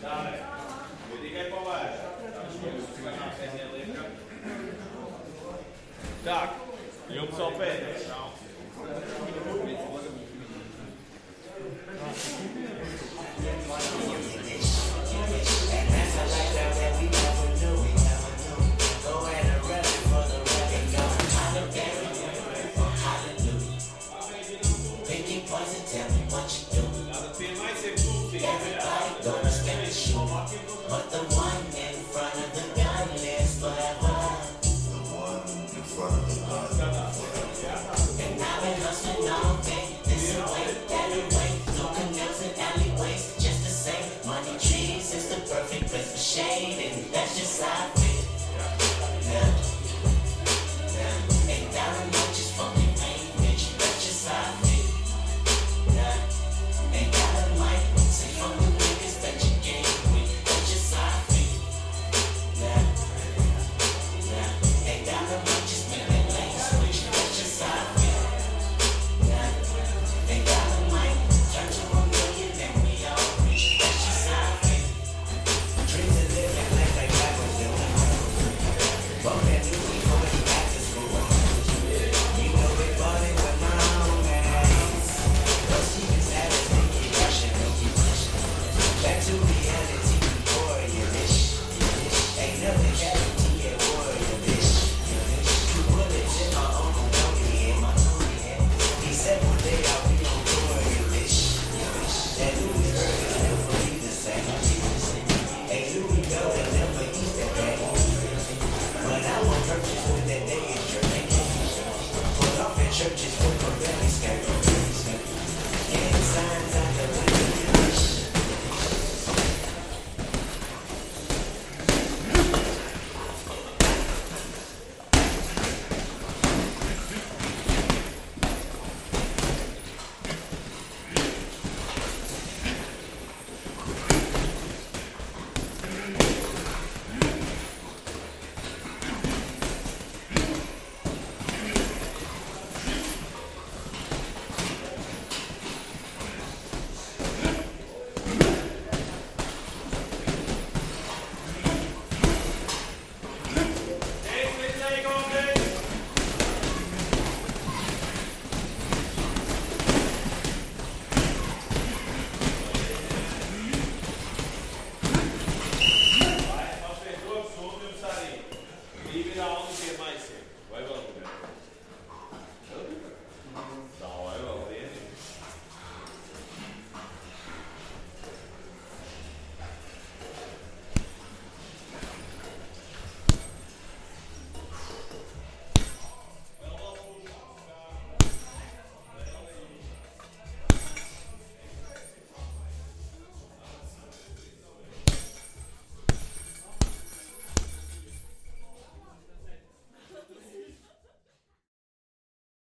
Dāvē. Jo tikai pavērš. Tā, jums vēl pēdējais. But the signs